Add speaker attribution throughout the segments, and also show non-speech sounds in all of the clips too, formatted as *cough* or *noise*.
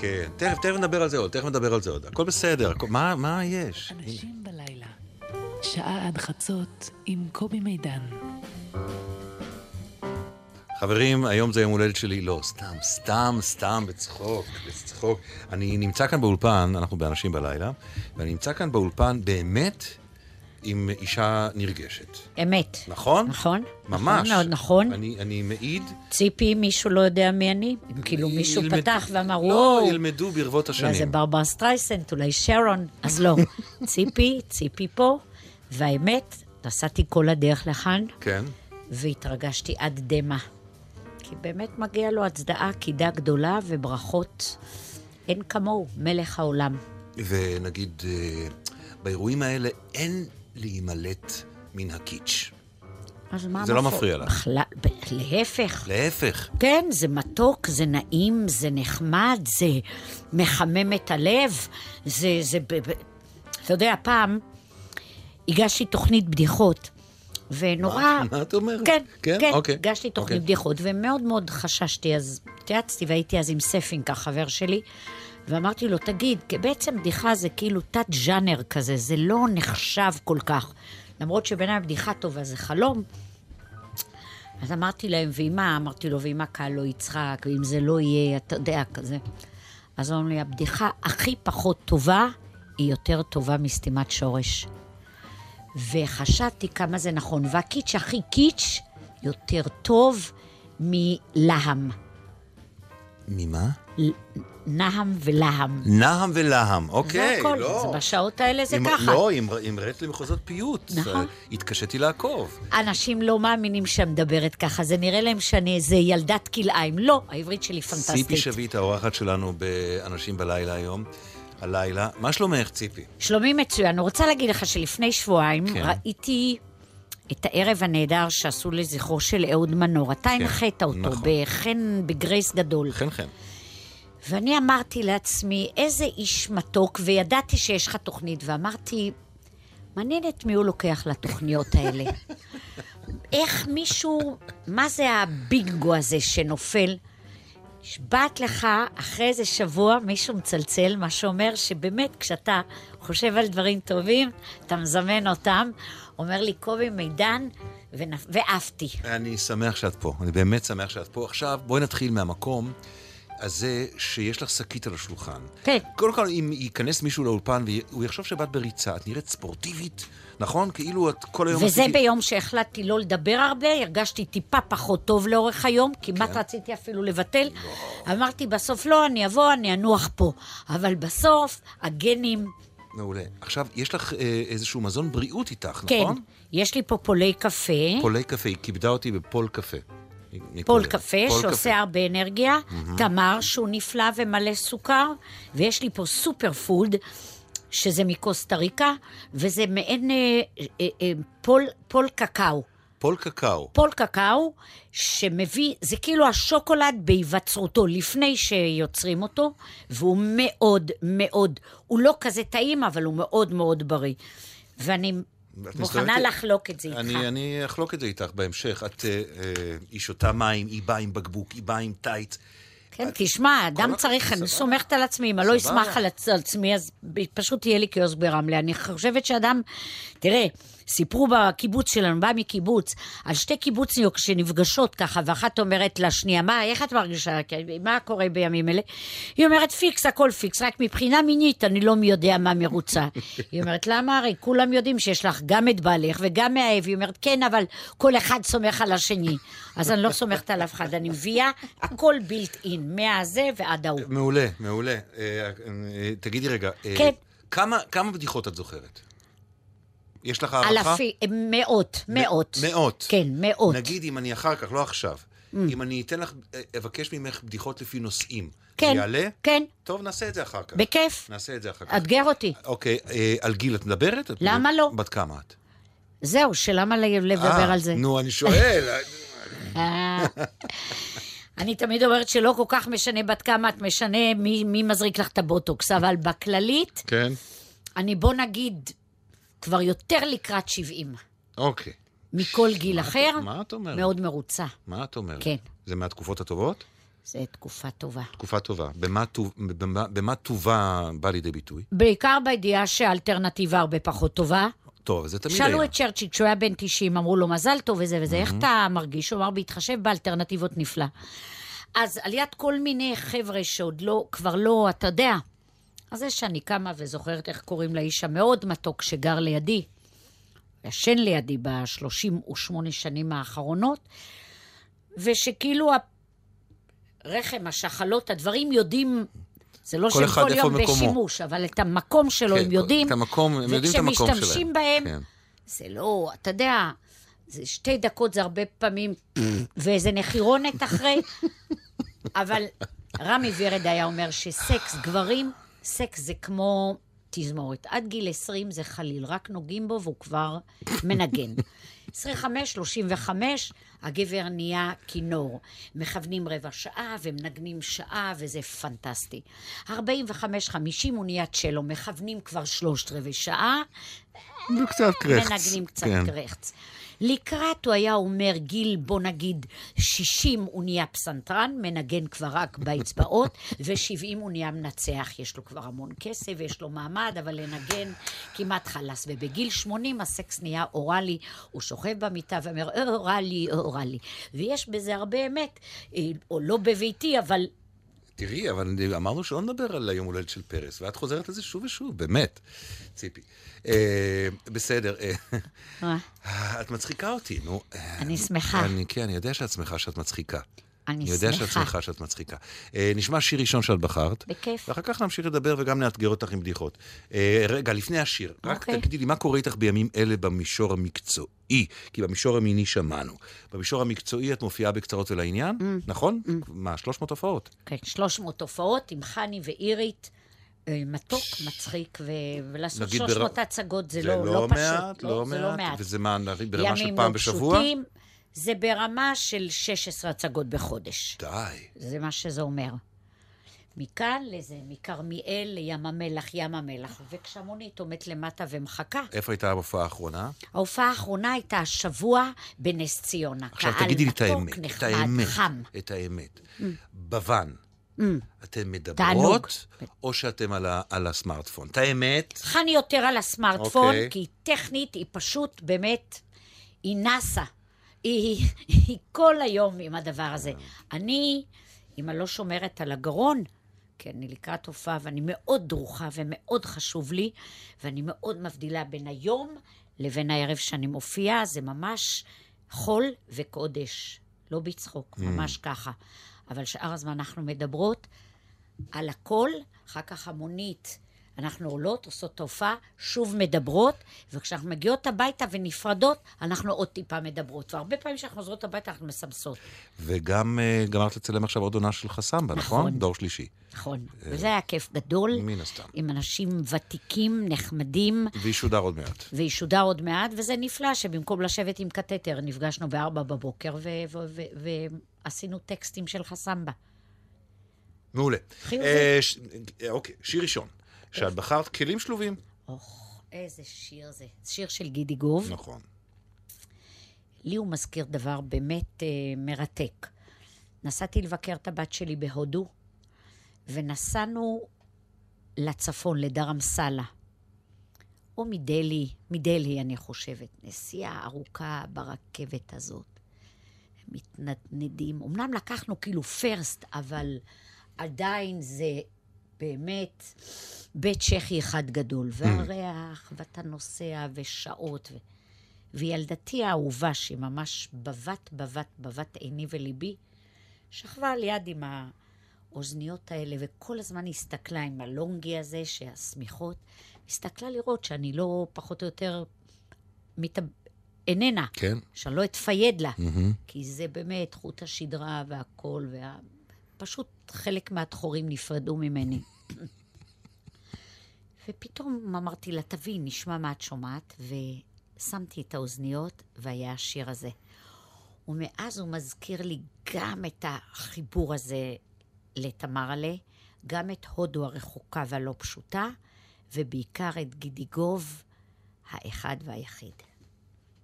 Speaker 1: כן, תכף, תכף נדבר על זה עוד, תכף נדבר על זה עוד. הכל בסדר, הכל, מה, מה יש?
Speaker 2: אנשים בלילה, שעה עד חצות עם קובי מידן.
Speaker 1: חברים, היום זה יום הולדת שלי, לא, סתם, סתם, סתם, בצחוק, בצחוק. אני נמצא כאן באולפן, אנחנו באנשים בלילה, ואני נמצא כאן באולפן באמת עם אישה נרגשת.
Speaker 3: אמת.
Speaker 1: נכון?
Speaker 3: נכון.
Speaker 1: ממש.
Speaker 3: נכון מאוד נכון.
Speaker 1: אני, אני מעיד...
Speaker 3: ציפי, מישהו לא יודע מי אני? אם כאילו מישהו
Speaker 1: ילמד-
Speaker 3: פתח ואמר,
Speaker 1: לא,
Speaker 3: וואו,
Speaker 1: ילמדו ברבות
Speaker 3: אולי זה
Speaker 1: השנים.
Speaker 3: ברברה סטרייסנט, אולי שרון. אז לא. *laughs* ציפי, ציפי פה, והאמת, נסעתי כל הדרך לכאן,
Speaker 1: כן.
Speaker 3: והתרגשתי עד דמע. כי באמת מגיע לו הצדעה, קידה גדולה וברכות. אין כמוהו, מלך העולם.
Speaker 1: ונגיד, אה, באירועים האלה אין להימלט מן הקיץ'.
Speaker 3: אז מה
Speaker 1: זה לא
Speaker 3: המפור-
Speaker 1: מפריע לך.
Speaker 3: בכלל, ב- להפך.
Speaker 1: להפך.
Speaker 3: כן, זה מתוק, זה נעים, זה נחמד, זה מחמם את הלב, זה... זה ב, ב, אתה יודע, פעם הגשתי תוכנית בדיחות, ונורא...
Speaker 1: מה? מה את אומרת?
Speaker 3: כן,
Speaker 1: כן?
Speaker 3: כן,
Speaker 1: אוקיי.
Speaker 3: הגשתי תוכנית
Speaker 1: אוקיי.
Speaker 3: בדיחות, ומאוד מאוד חששתי, אז התייעצתי והייתי אז עם ספינק, החבר שלי, ואמרתי לו, תגיד, בעצם בדיחה זה כאילו תת-ז'אנר כזה, זה לא נחשב כל כך. למרות שבעיניי בדיחה טובה זה חלום, אז אמרתי להם, ואם מה? אמרתי לו, ואם הקהל לא יצחק, ואם זה לא יהיה, אתה יודע, כזה. אז אמרו לי, הבדיחה הכי פחות טובה, היא יותר טובה מסתימת שורש. וחשבתי כמה זה נכון. והקיץ' הכי קיץ' יותר טוב מלהם.
Speaker 1: ממה?
Speaker 3: נהם ולהם.
Speaker 1: נהם ולהם, אוקיי,
Speaker 3: זה הכל,
Speaker 1: לא.
Speaker 3: זה בשעות האלה זה
Speaker 1: אם-
Speaker 3: ככה.
Speaker 1: לא, ראת למחוזות פיוט.
Speaker 3: נכון.
Speaker 1: התקשיתי לעקוב.
Speaker 3: אנשים לא מאמינים שאני מדברת ככה, זה נראה להם שאני איזה ילדת כלאיים. לא, העברית שלי פנטסטית.
Speaker 1: ציפי שביט, האורחת שלנו באנשים בלילה היום. הלילה. מה שלומך, ציפי?
Speaker 3: שלומי מצוין. אני רוצה להגיד לך שלפני שבועיים
Speaker 1: כן.
Speaker 3: ראיתי את הערב הנהדר שעשו לזכרו של אהוד מנור. אתה הנחית אותו
Speaker 1: נכון.
Speaker 3: בחן, בגרייס גדול.
Speaker 1: חן חן.
Speaker 3: ואני אמרתי לעצמי, איזה איש מתוק, וידעתי שיש לך תוכנית, ואמרתי, מעניין את מי הוא לוקח לתוכניות האלה. *laughs* איך מישהו, מה זה הבינגו הזה שנופל? נשבעת לך, אחרי איזה שבוע מישהו מצלצל, מה שאומר שבאמת, כשאתה חושב על דברים טובים, אתה מזמן אותם. אומר לי, קובי מידן, ונפ... ועפתי.
Speaker 1: אני שמח שאת פה, אני באמת שמח שאת פה. עכשיו, בואי נתחיל מהמקום הזה שיש לך שקית על השולחן.
Speaker 3: כן.
Speaker 1: קודם כל, אם ייכנס מישהו לאולפן והוא יחשוב שבאת בריצה, את נראית ספורטיבית, נכון? כאילו את כל היום...
Speaker 3: וזה
Speaker 1: עשיתי-
Speaker 3: ביום שהחלטתי לא לדבר הרבה, הרגשתי טיפה פחות טוב לאורך היום, כמעט
Speaker 1: כן.
Speaker 3: רציתי אפילו לבטל. אמרתי, בסוף לא, אני אבוא, אני אנוח פה. אבל בסוף, הגנים,
Speaker 1: מעולה. עכשיו, יש לך אה, איזשהו מזון בריאות איתך,
Speaker 3: כן,
Speaker 1: נכון?
Speaker 3: יש לי פה פולי קפה,
Speaker 1: פולי קפה, היא כיבדה אותי בפול קפה.
Speaker 3: פול קפה, שעושה הרבה אנרגיה, תמר, שהוא נפלא ומלא סוכר, ויש לי פה super food, שזה מקוסטה ריקה, וזה מעין אה, אה, אה, פול, פול קקאו.
Speaker 1: פול קקאו.
Speaker 3: פול קקאו, שמביא, זה כאילו השוקולד בהיווצרותו, לפני שיוצרים אותו, והוא מאוד מאוד, הוא לא כזה טעים, אבל הוא מאוד מאוד בריא. ואני מוכנה לחלוק את זה איתך.
Speaker 1: אני, אני אחלוק את זה איתך בהמשך. את, אה, אה, היא שותה מים, היא באה עם בקבוק, היא באה עם טייץ.
Speaker 3: כן, תשמע, אדם צריך, אני. סומכת על עצמי, אם אני לא. אשמח על עצ- על עצמי, אז פשוט יהיה לי קיוסק ברמלה. אני חושבת שאדם, תראה, סיפרו בקיבוץ שלנו, בא מקיבוץ, על שתי קיבוצניות שנפגשות ככה, ואחת אומרת לשנייה, מה, איך את מרגישה? כן, מה קורה בימים אלה? היא אומרת, פיקס, הכל פיקס, רק מבחינה מינית אני לא מי יודע מה מרוצה. היא אומרת, למה? הרי כולם יודעים שיש לך גם את בעלך וגם מאהב. היא אומרת, כן, אבל כל אחד סומך על השני. אז אני לא סומכת על אף אחד, אני מביאה הכל בילט אין, מהזה ועד ההוא.
Speaker 1: מעולה, מעולה. אה, אה, תגידי רגע, אה,
Speaker 3: כן.
Speaker 1: כמה, כמה בדיחות את זוכרת? יש לך הערכה?
Speaker 3: אלפי, מאות, מאות.
Speaker 1: מאות.
Speaker 3: כן, מאות. Mm.
Speaker 1: נגיד אם אני אחר כך, לא עכשיו, אם אני אתן לך, אה, אבקש ממך בדיחות לפי נושאים,
Speaker 3: כן,
Speaker 1: יעלה?
Speaker 3: כן,
Speaker 1: טוב, נעשה את זה אחר כך.
Speaker 3: בכיף.
Speaker 1: נעשה את זה אחר כך.
Speaker 3: אתגר אותי.
Speaker 1: אוקיי, אה, על גיל את מדברת? את
Speaker 3: למה
Speaker 1: מדברת-
Speaker 3: לא?
Speaker 1: בת כמה את?
Speaker 3: זהו, שלמה לדבר
Speaker 1: אה,
Speaker 3: על זה?
Speaker 1: נו, אני שואל. *laughs* *laughs*
Speaker 3: אני תמיד אומרת שלא כל כך משנה בת כמה את משנה מי, מי מזריק לך את הבוטוקס, אבל בכללית,
Speaker 1: כן.
Speaker 3: אני בוא נגיד, כבר יותר לקראת 70,
Speaker 1: אוקיי.
Speaker 3: מכל גיל אחר,
Speaker 1: מה את אומרת?
Speaker 3: מאוד מרוצה.
Speaker 1: מה את אומרת?
Speaker 3: כן.
Speaker 1: זה מהתקופות הטובות?
Speaker 3: זו תקופה טובה.
Speaker 1: תקופה טובה. במה טוב- במה- במה טובה בא לידי ביטוי?
Speaker 3: בעיקר בידיעה שהאלטרנטיבה הרבה פחות טובה.
Speaker 1: טוב, זה תמיד היה.
Speaker 3: שאלו את צ'רצ'יל, כשהוא היה בן 90, אמרו לו מזל טוב וזה וזה, איך אתה מרגיש? הוא אמר, בהתחשב באלטרנטיבות נפלא. אז על יד כל מיני חבר'ה שעוד לא, כבר לא, אתה יודע. אז זה שאני קמה וזוכרת איך קוראים לאיש המאוד מתוק שגר לידי, ישן לידי ב-38 שנים האחרונות, ושכאילו הרחם, השחלות, הדברים יודעים, זה לא שהם כל יום
Speaker 1: מקומו.
Speaker 3: בשימוש, אבל את המקום שלו
Speaker 1: כן,
Speaker 3: הם יודעים.
Speaker 1: את המקום, הם יודעים את המקום שלהם.
Speaker 3: וכשמשתמשים בהם,
Speaker 1: כן.
Speaker 3: זה לא, אתה יודע, זה שתי דקות זה הרבה פעמים, ואיזה נחירונת אחרי, *laughs* אבל רמי ורד היה אומר שסקס, גברים, סקס זה כמו תזמורת. עד גיל 20 זה חליל, רק נוגעים בו והוא כבר מנגן. *laughs* 25, 35, הגבר נהיה כינור. מכוונים רבע שעה ומנגנים שעה, וזה פנטסטי. 45, 50 הוא נהיה צ'לו, מכוונים כבר שלושת רבעי שעה,
Speaker 1: וקצת קרחץ.
Speaker 3: מנגנים קצת
Speaker 1: כן.
Speaker 3: קרחץ. לקראת, הוא היה אומר, גיל, בוא נגיד, 60 הוא נהיה פסנתרן, מנגן כבר רק באצבעות, *laughs* ו-70 הוא נהיה מנצח. יש לו כבר המון כסף ויש לו מעמד, אבל לנגן כמעט חלאס. ובגיל 80 הסקס נהיה אוראלי, הוא שוכב במיטה ואומר, "אה, אוראלי, אה, אוראלי. ויש בזה הרבה אמת, אה, או לא בביתי, אבל
Speaker 1: תראי, אבל אמרנו שלא נדבר על היום הולדת של פרס, ואת חוזרת לזה שוב ושוב, באמת, ציפי. אה, בסדר, אה? את מצחיקה אותי, נו.
Speaker 3: אני שמחה.
Speaker 1: כן, אני יודע שאת שמחה שאת מצחיקה.
Speaker 3: אני
Speaker 1: אני יודע שאת
Speaker 3: שמחה.
Speaker 1: שמחה שאת מצחיקה. אה, נשמע שיר ראשון שאת בחרת.
Speaker 3: בכיף.
Speaker 1: ואחר כך נמשיך לדבר וגם נאתגר אותך עם בדיחות. אה, רגע, לפני השיר, רק
Speaker 3: אוקיי.
Speaker 1: תגידי לי, מה קורה איתך בימים אלה במישור המקצועי? כי במישור המיני שמענו. במישור המקצועי את מופיעה בקצרות ולעניין,
Speaker 3: Mm.
Speaker 1: נכון? מה, 300 הופעות?
Speaker 3: כן, 300 הופעות עם חני ואירית. אה, מתוק, מצחיק, ו... ולעשות
Speaker 1: נגיד
Speaker 3: 300
Speaker 1: בר-
Speaker 3: הצגות זה,
Speaker 1: זה
Speaker 3: לא,
Speaker 1: לא
Speaker 3: לא
Speaker 1: מעט,
Speaker 3: פשוט.
Speaker 1: לא
Speaker 3: זה לא
Speaker 1: מעט.
Speaker 3: מעט.
Speaker 1: וזה מה, ברמה של
Speaker 3: ימים
Speaker 1: פעם
Speaker 3: לא
Speaker 1: בשבוע?
Speaker 3: פשוטים, זה ברמה של 16 הצגות בחודש.
Speaker 1: די.
Speaker 3: זה מה שזה אומר. מכאן לזה, מכרמיאל לים המלח, ים המלח. וכשהמונית עומדת למטה ומחכה.
Speaker 1: איפה הייתה ההופעה האחרונה?
Speaker 3: ההופעה האחרונה הייתה השבוע בנס ציונה.
Speaker 1: עכשיו
Speaker 3: קהל
Speaker 1: תגידי לי את
Speaker 3: מתוק,
Speaker 1: האמת, את
Speaker 3: נחמד,
Speaker 1: האמת,
Speaker 3: חם.
Speaker 1: את האמת. בוואן, אתן
Speaker 3: תענוג.
Speaker 1: מדברות, או שאתם על ה- על הסמארטפון? את האמת,
Speaker 3: חני יותר על הסמארטפון,
Speaker 1: אוקיי.
Speaker 3: כי היא טכנית, היא פשוט באמת, היא נסה. היא, היא כל היום עם הדבר הזה. אני, אם אני לא שומרת על הגרון, כי אני לקראת הופעה ואני מאוד דרוכה ומאוד חשוב לי, ואני מאוד מבדילה בין היום לבין הערב שאני מופיעה, זה ממש חול וקודש. לא בצחוק, ממש ככה. אבל שאר הזמן אנחנו מדברות על הכל, אחר כך המונית. אנחנו עולות, עושות את ההופעה, שוב מדברות, וכשאנחנו מגיעות הביתה ונפרדות, אנחנו עוד טיפה מדברות. והרבה פעמים כשאנחנו חוזרות הביתה אנחנו מסמסות.
Speaker 1: וגם אה, גמרת לצלם עכשיו עוד עונה של חסמבה, נכון?
Speaker 3: נכון.
Speaker 1: דור שלישי.
Speaker 3: נכון. וזה היה כיף גדול.
Speaker 1: מן הסתם.
Speaker 3: עם אנשים ותיקים, נחמדים,
Speaker 1: וישודר עוד מעט.
Speaker 3: וישודר עוד מעט, וזה נפלא שבמקום לשבת עם קתטר, נפגשנו בארבע בבוקר ועשינו טקסטים של חסמבה.
Speaker 1: מעולה.
Speaker 3: חיובי.
Speaker 1: אה, ש- אה, אוקיי, שיר ראשון. שאת בחרת כלים שלובים.
Speaker 3: אוח, איזה שיר זה. שיר של גידי גוב.
Speaker 1: נכון.
Speaker 3: לי הוא מזכיר דבר באמת אה, מרתק. נסעתי לבקר את הבת שלי בהודו, ונסענו לצפון, לדרמסלה. או מדלהי, מדלהי אני חושבת. נסיעה ארוכה ברכבת הזאת. מתנדנדים. אמנם לקחנו כאילו פרסט, אבל עדיין זה באמת בית צ'כי אחד גדול. והריח, ואתה נוסע, ושעות. ו... וילדתי האהובה, שהיא ממש בבת, בבת, בבת עיני וליבי, שכבה על יד עם האוזניות האלה, וכל הזמן הסתכלה עם הלונגי הזה, שהשמיכות, הסתכלה לראות שאני לא פחות או יותר מת... איננה,
Speaker 1: כן.
Speaker 3: שאני לא אתפייד לה,
Speaker 1: מהמם.
Speaker 3: כי זה באמת חוט השדרה והכל, וה... פשוט חלק מהדחורים נפרדו ממני. *laughs* ופתאום אמרתי לה, תביאי, נשמע מה את שומעת, ושמתי את האוזניות, והיה השיר הזה. ומאז הוא מזכיר לי גם את החיבור הזה לתמרלה, גם את הודו הרחוקה והלא פשוטה, ובעיקר את גידיגוב, האחד והיחיד.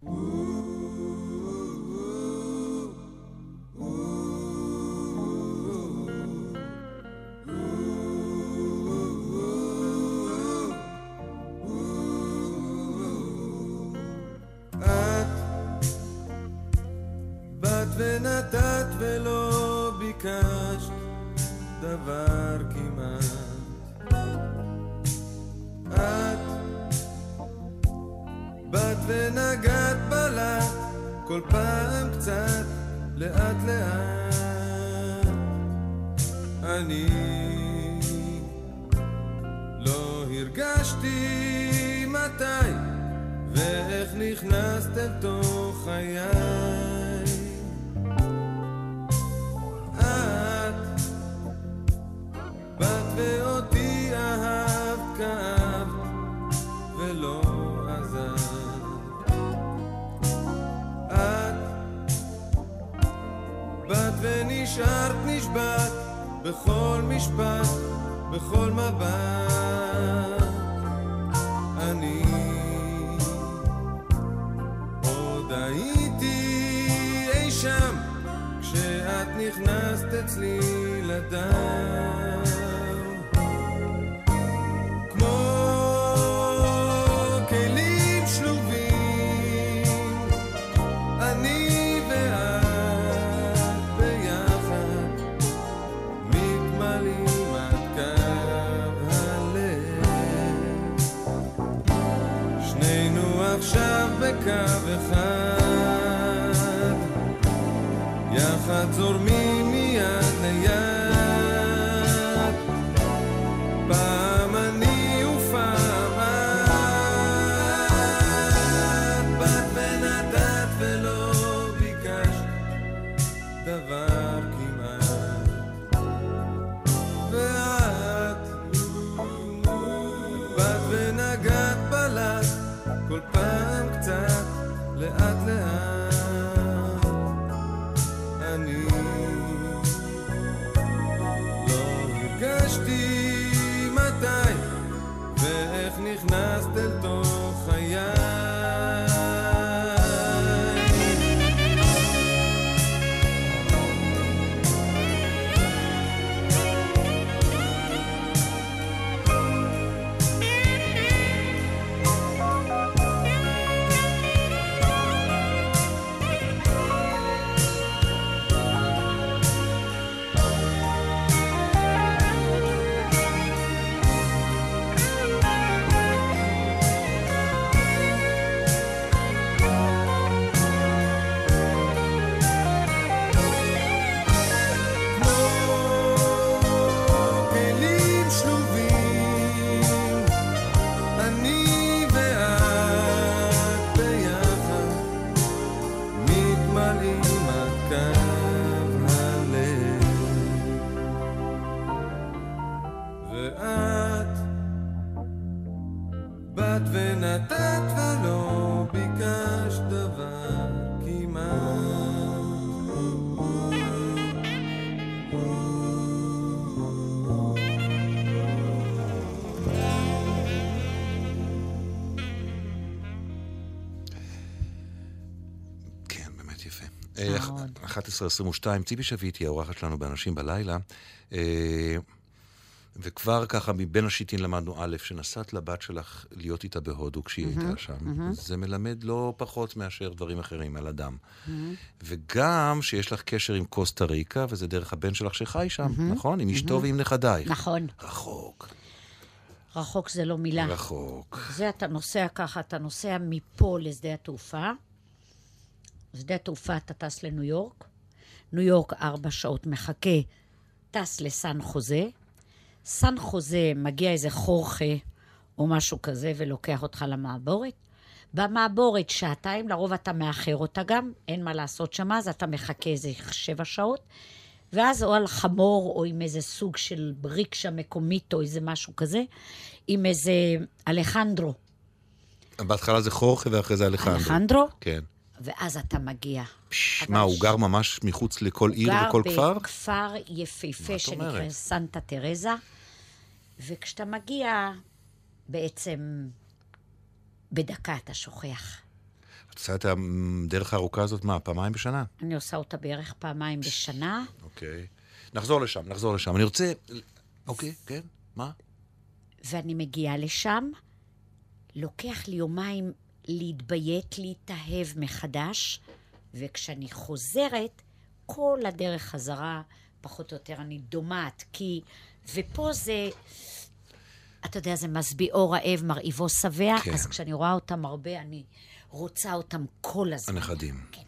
Speaker 4: ביקשת
Speaker 1: 11.22, ציפי שביט היא האורחת שלנו באנשים בלילה. אה, וכבר ככה מבין השיטין למדנו א', שנסעת לבת שלך להיות איתה בהודו כשהיא הייתה שם. זה מלמד לא פחות מאשר דברים אחרים על אדם. וגם שיש לך קשר עם קוסטה ריקה, וזה דרך הבן שלך שחי שם, נכון? עם אשתו ועם נכדייך.
Speaker 3: נכון,
Speaker 1: רחוק,
Speaker 3: רחוק זה לא מילה.
Speaker 1: רחוק.
Speaker 3: זה אתה נוסע ככה, אתה נוסע מפה לשדה התעופה. שדה התעופה אתה טס לניו יורק. ניו יורק ארבע שעות מחכה, טס לסן חוזה. סן חוזה מגיע איזה חורכה או משהו כזה ולוקח אותך למעבורת. במעבורת שעתיים, לרוב אתה מאחר אותה גם, אין מה לעשות שם, אז אתה מחכה איזה שבע שעות. ואז או על חמור, או עם איזה סוג של ריקשה מקומית, או איזה משהו כזה, עם איזה אלחנדרו.
Speaker 1: בהתחלה זה חורכה ואחרי זה אלחנדרו.
Speaker 3: אלחנדרו,
Speaker 1: כן.
Speaker 3: ואז אתה מגיע.
Speaker 1: פש, מה, הוא
Speaker 3: ש-
Speaker 1: גר ממש מחוץ לכל עיר וכל כפר?
Speaker 3: גר בכפר יפהפה שנקרא? סנטה תרזה, וכשאתה מגיע, בעצם בדקה אתה שוכח.
Speaker 1: את עושה את הדרך הארוכה הזאת, מה, פעמיים בשנה?
Speaker 3: אני עושה אותה בערך פעמיים בשנה,
Speaker 1: אוקיי. נחזור לשם, נחזור לשם. אני רוצה... אוקיי, כן, מה?
Speaker 3: ואני מגיעה לשם, לוקח לי יומיים להתביית, להתאהב מחדש, וכשאני חוזרת, כל הדרך חזרה פחות או יותר אני דומעת, כי... ופה זה... אתה יודע, זה משביעו רעב, מרעיבו שבע,
Speaker 1: כן.
Speaker 3: אז כשאני רואה אותם הרבה, אני רוצה אותם כל הזמן.
Speaker 1: הנכדים.
Speaker 3: כן,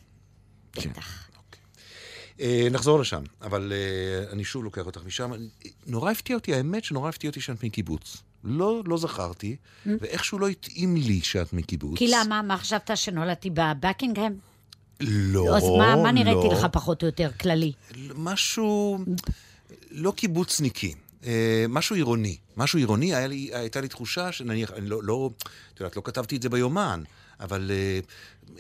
Speaker 1: כן.
Speaker 3: בטח.
Speaker 1: אה, נחזור לשם, אבל אה, אני שוב לוקח אותך משם. נורא הפתיע אותי, האמת שנורא הפתיע אותי שאת מקיבוץ. לא, לא זכרתי, ואיכשהו לא התאים לי שאת מקיבוץ.
Speaker 3: כי למה? מה חשבת שנולדתי בבקינגהם?
Speaker 1: לא,
Speaker 3: אז מה, מה נראיתי
Speaker 1: לא.
Speaker 3: לך פחות או יותר כללי?
Speaker 1: משהו לא קיבוצניקי, אה, משהו עירוני. משהו עירוני, היה לי, הייתה לי תחושה שנניח, אני לא, לא, את יודעת, לא כתבתי את זה ביומן, אבל אה,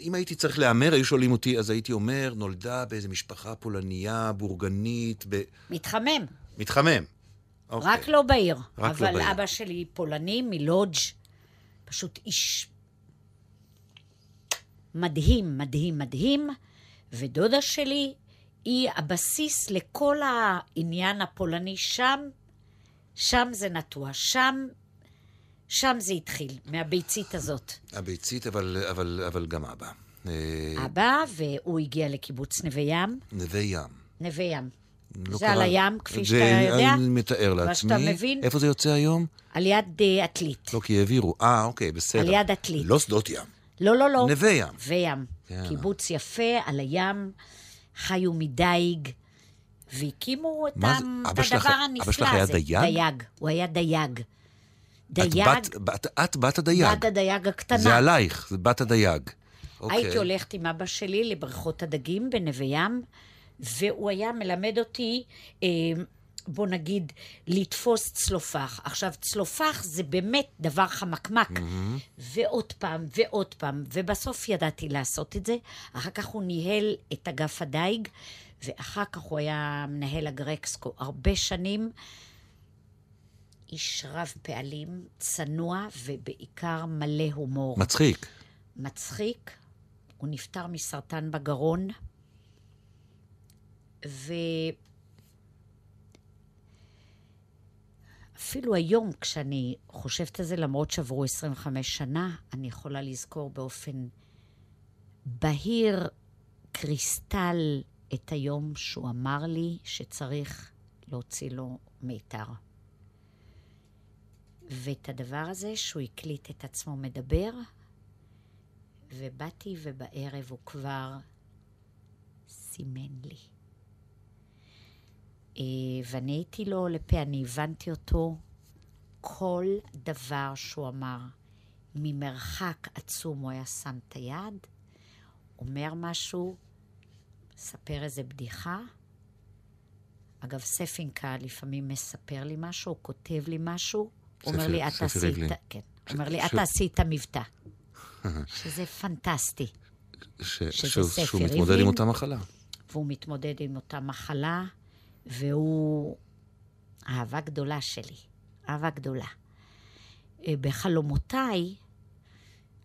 Speaker 1: אם הייתי צריך להמר, היו שואלים אותי, אז הייתי אומר, נולדה באיזה משפחה פולניה, בורגנית, ב...
Speaker 3: מתחמם.
Speaker 1: מתחמם. אוקיי.
Speaker 3: רק לא בעיר.
Speaker 1: רק לא
Speaker 3: אבל
Speaker 1: בעיר.
Speaker 3: אבא שלי פולני מלודג', פשוט איש מדהים, מדהים, מדהים, ודודה שלי היא הבסיס לכל העניין הפולני שם, שם זה נטוע, שם, שם זה התחיל, מהביצית הזאת.
Speaker 1: הביצית, אבל, אבל, אבל גם אבא. אה,
Speaker 3: אבא, והוא הגיע לקיבוץ נווה ים,
Speaker 1: נווה ים.
Speaker 3: נווה ים.
Speaker 1: לא
Speaker 3: זה על
Speaker 1: קרה-
Speaker 3: הים, כפי
Speaker 1: זה
Speaker 3: שאתה יודע,
Speaker 1: אני מתאר לעצמי.
Speaker 3: שאתה מבין.
Speaker 1: איפה זה יוצא היום?
Speaker 3: על יד אה, עתלית.
Speaker 1: לא, כי העבירו. אה, אוקיי, בסדר.
Speaker 3: על יד עתלית.
Speaker 1: לא שדות ים.
Speaker 3: לא, לא, לא.
Speaker 1: נווה ים.
Speaker 3: נווה ים.
Speaker 1: כן.
Speaker 3: קיבוץ יפה, על הים, חיו מדייג, והקימו את
Speaker 1: מה
Speaker 3: ה-
Speaker 1: זה?
Speaker 3: את
Speaker 1: אבא שלך-
Speaker 3: הדבר
Speaker 1: אבא
Speaker 3: הנפלא
Speaker 1: שלך היה
Speaker 3: הזה.
Speaker 1: דייג?
Speaker 3: דייג. הוא היה דייג.
Speaker 1: את
Speaker 3: דייג,
Speaker 1: בת- בת- את בת הדייג.
Speaker 3: בת הדייג הקטנה.
Speaker 1: זה עלייך, זה בת הדייג. אוקיי.
Speaker 3: הייתי הולכת עם אבא שלי לבריכות הדגים בנווה ים, והוא היה מלמד אותי, אה, בוא נגיד, לתפוס צלופח. עכשיו, צלופח זה באמת דבר חמקמק. ועוד פעם, ועוד פעם, ובסוף ידעתי לעשות את זה. אחר כך הוא ניהל את אגף הדייג, ואחר כך הוא היה מנהל הגרקסקו הרבה שנים. איש רב פעלים, צנוע, ובעיקר מלא הומור.
Speaker 1: מצחיק.
Speaker 3: מצחיק, הוא נפטר מסרטן בגרון, ואפילו היום, כשאני חושבת על זה, למרות שעברו 25 שנה, אני יכולה לזכור באופן בהיר, קריסטל, את היום שהוא אמר לי שצריך להוציא לו מיתר. ואת הדבר הזה, שהוא הקליט את עצמו מדבר, ובאתי ובערב הוא כבר סימן לי. אה, ואני הייתי לו לפה, אני הבנתי אותו, כל דבר שהוא אמר, ממרחק עצום הוא היה שם את היד, אומר משהו, מספר איזה בדיחה. אגב, ספינקה לפעמים מספר לי משהו, הוא כותב לי משהו, אומר לי, את תעשי
Speaker 1: ריבלין.
Speaker 3: את... כן. הוא אומר לי,
Speaker 1: ש-
Speaker 3: את תעשי את המבטא. שזה פנטסטי.
Speaker 1: ש-
Speaker 3: שזה ספר
Speaker 1: שהוא מתמודד
Speaker 3: ריבלין.
Speaker 1: עם אותה מחלה.
Speaker 3: והוא מתמודד עם אותה מחלה, והוא אהבה גדולה שלי, אהבה גדולה. אה, בחלומותיי,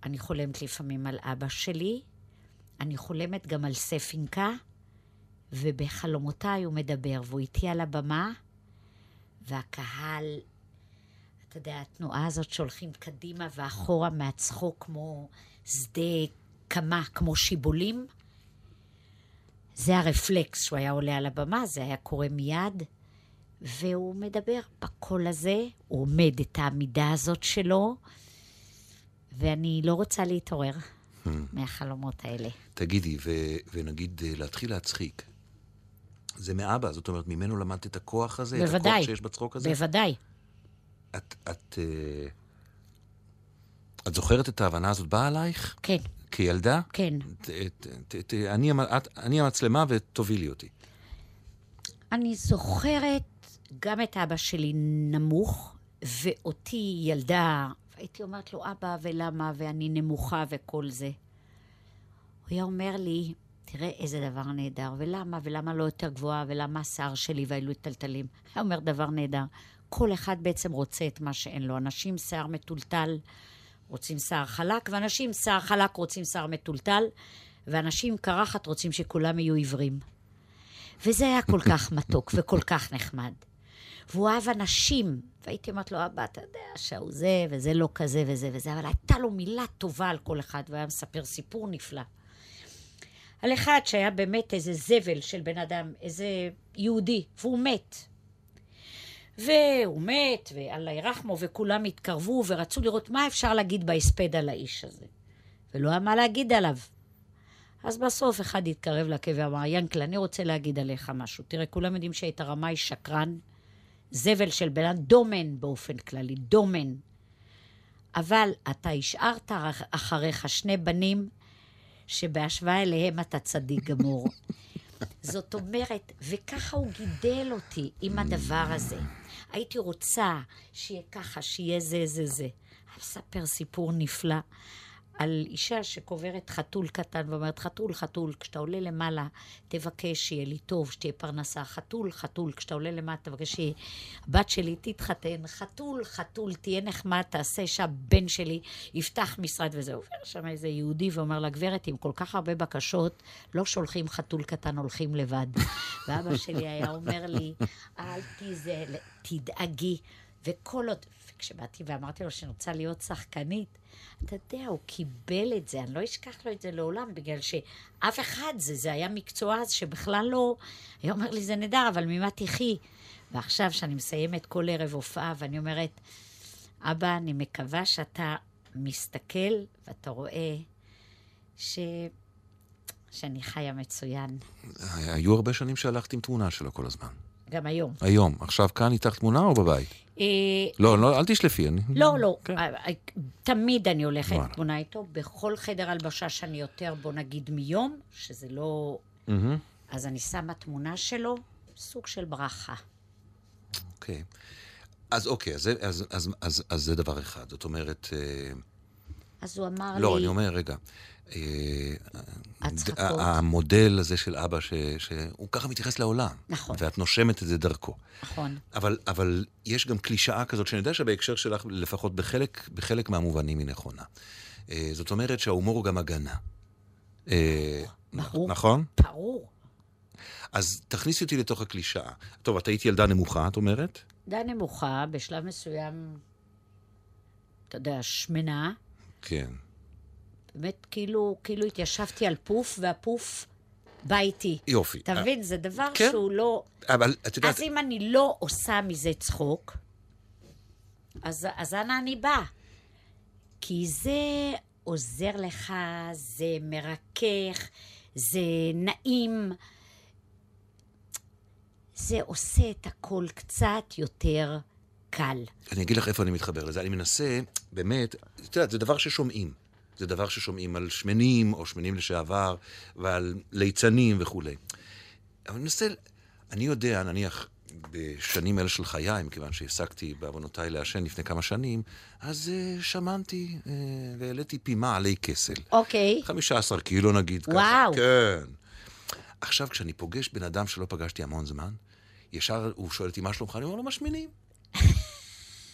Speaker 3: אני חולמת לפעמים על אבא שלי, אני חולמת גם על ספינקה, ובחלומותיי הוא מדבר, והוא איתי על הבמה, והקהל, אתה יודע, התנועה הזאת שהולכים קדימה ואחורה מהצחוק כמו שדה קמה, כמו שיבולים. זה הרפלקס שהוא היה עולה על הבמה, זה היה קורה מיד, והוא מדבר בקול הזה, הוא עומד את העמידה הזאת שלו, ואני לא רוצה להתעורר מהחלומות האלה.
Speaker 1: תגידי, ו- ונגיד אה, להתחיל להצחיק. זה מאבא, זאת אומרת, ממנו למדת את הכוח הזה? את
Speaker 3: בוודאי.
Speaker 1: הכוח שיש בצחוק הזה?
Speaker 3: בוודאי.
Speaker 1: את, את, אה, את זוכרת את ההבנה הזאת באה עלייך?
Speaker 3: כן,
Speaker 1: כילדה?
Speaker 3: כן.
Speaker 1: ת, ת, ת, ת, אני, את, אני המצלמה ותובילי אותי.
Speaker 3: אני זוכרת גם את אבא שלי נמוך, ואותי ילדה, הייתי אומרת לו, אבא, ולמה, ואני נמוכה וכל זה. הוא היה אומר לי, תראה איזה דבר נהדר, ולמה, ולמה לא יותר גבוהה, ולמה השיער שלי והאלו טלטלים. היה אומר דבר נהדר. כל אחד בעצם רוצה את מה שאין לו. אנשים שיער מטולטל רוצים שיער חלק, ואנשים שיער חלק רוצים שיער מטולטל, ואנשים קרחת רוצים שכולם יהיו עיוורים. וזה היה כל כך *laughs* מתוק וכל כך נחמד. והוא אהב אנשים, והייתי אומרת לו, אבא, אתה יודע שהוא זה, וזה לא כזה וזה וזה, אבל הייתה לו מילה טובה על כל אחד, והוא היה מספר סיפור נפלא. על אחד שהיה באמת איזה זבל של בן אדם, איזה יהודי, והוא מת. והוא מת, ואללה ירחמו, וכולם התקרבו ורצו לראות מה אפשר להגיד בהספד על האיש הזה. ולא היה מה להגיד עליו. אז בסוף אחד התקרב לקה ואמר, ינקל, אני רוצה להגיד עליך משהו. תראה, כולם יודעים שהיית רמאי שקרן, זבל של בן אדם, דומן באופן כללי, דומן. אבל אתה השארת אחריך שני בנים שבהשוואה אליהם אתה צדיק גמור. *laughs* זאת אומרת, וככה הוא גידל אותי עם הדבר הזה. הייתי רוצה שיהיה ככה, שיהיה זה, זה, זה. אספר סיפור נפלא על אישה שקוברת חתול קטן ואומרת, חתול, חתול, כשאתה עולה למעלה, תבקש שיהיה לי טוב, שתהיה פרנסה. חתול, חתול, כשאתה עולה למטה, תבקש שהבת שלי תתחתן. חתול, חתול, תהיה נחמד, תעשה שהבן שלי יפתח משרד וזה. עובר שם איזה יהודי ואומר לה, גברת, עם כל כך הרבה בקשות, לא שולחים חתול קטן, הולכים לבד. ואבא שלי היה אומר לי, אל תיזה, תדאגי. וכל עוד, וכשבאתי ואמרתי לו שאני רוצה להיות שחקנית, אתה יודע, הוא קיבל את זה, אני לא אשכח לו את זה לעולם, בגלל שאף אחד, זה, זה היה מקצוע אז שבכלל לא... היה אומר לי, זה נהדר, אבל ממה תחי? ועכשיו, שאני מסיימת כל ערב הופעה, ואני אומרת, אבא, אני מקווה שאתה מסתכל ואתה רואה ש... שאני חיה מצוין.
Speaker 1: היו הרבה שנים שהלכת עם תמונה שלו כל הזמן.
Speaker 3: גם היום.
Speaker 1: היום. עכשיו כאן איתך תמונה או בבית?
Speaker 3: אה,
Speaker 1: לא, לא, אל תשלפי. אני...
Speaker 3: לא, לא.
Speaker 1: כן.
Speaker 3: אה, אה, תמיד אני הולכת
Speaker 1: וואלה.
Speaker 3: תמונה איתו, בכל חדר הלבשה שאני יותר, בוא נגיד, מיום, שזה לא... אז אני שמה תמונה שלו, סוג של ברכה.
Speaker 1: אוקיי. אז אוקיי, אז, זה- אז, אז, אז, אז זה דבר אחד. זאת אומרת...
Speaker 3: אז הוא אמר
Speaker 1: לא,
Speaker 3: לי...
Speaker 1: אני אומר, רגע. אה,
Speaker 3: הצחקות.
Speaker 1: ה- המודל הזה של אבא, ש, שהוא ככה מתייחס לעולם.
Speaker 3: נכון.
Speaker 1: ואת נושמת את זה דרכו.
Speaker 3: נכון.
Speaker 1: אבל, אבל יש גם קלישאה כזאת, שאני יודע שבהקשר שלך, לפחות בחלק, בחלק מהמובנים היא נכונה. אה, זאת אומרת שההומור הוא גם הגנה. אה,
Speaker 3: ברור.
Speaker 1: נכון?
Speaker 3: ברור.
Speaker 1: אז תכניסי אותי לתוך הקלישאה. טוב, את היית ילדה נמוכה, את אומרת?
Speaker 3: די נמוכה, בשלב מסוים, אתה יודע, שמנה.
Speaker 1: כן.
Speaker 3: באמת, כאילו, כאילו התיישבתי על פוף, והפוף בא איתי.
Speaker 1: יופי.
Speaker 3: אתה מבין? זה דבר
Speaker 1: כן.
Speaker 3: שהוא לא...
Speaker 1: אבל את יודעת...
Speaker 3: אז אם אני לא עושה מזה צחוק, אז, אז אנה אני באה? כי זה עוזר לך, זה מרכך, זה נעים, זה עושה את הכל קצת יותר קל.
Speaker 1: אני אגיד לך איפה אני מתחבר לזה. אני מנסה, באמת, את יודעת, זה דבר ששומעים. זה דבר ששומעים על שמנים, או שמנים לשעבר, ועל ליצנים וכולי. אבל אני מנסה, אני יודע, נניח, בשנים אלה של חיי, מכיוון שהפסקתי בעוונותיי לעשן לפני כמה שנים, אז uh, שמנתי uh, והעליתי פימה עלי כסל.
Speaker 3: אוקיי.
Speaker 1: 15 קילו נגיד. ככה.
Speaker 3: וואו.
Speaker 1: כן. עכשיו, כשאני פוגש בן אדם שלא פגשתי המון זמן, ישר הוא שואל אותי, מה שלומך? אני אומר לו, משמינים.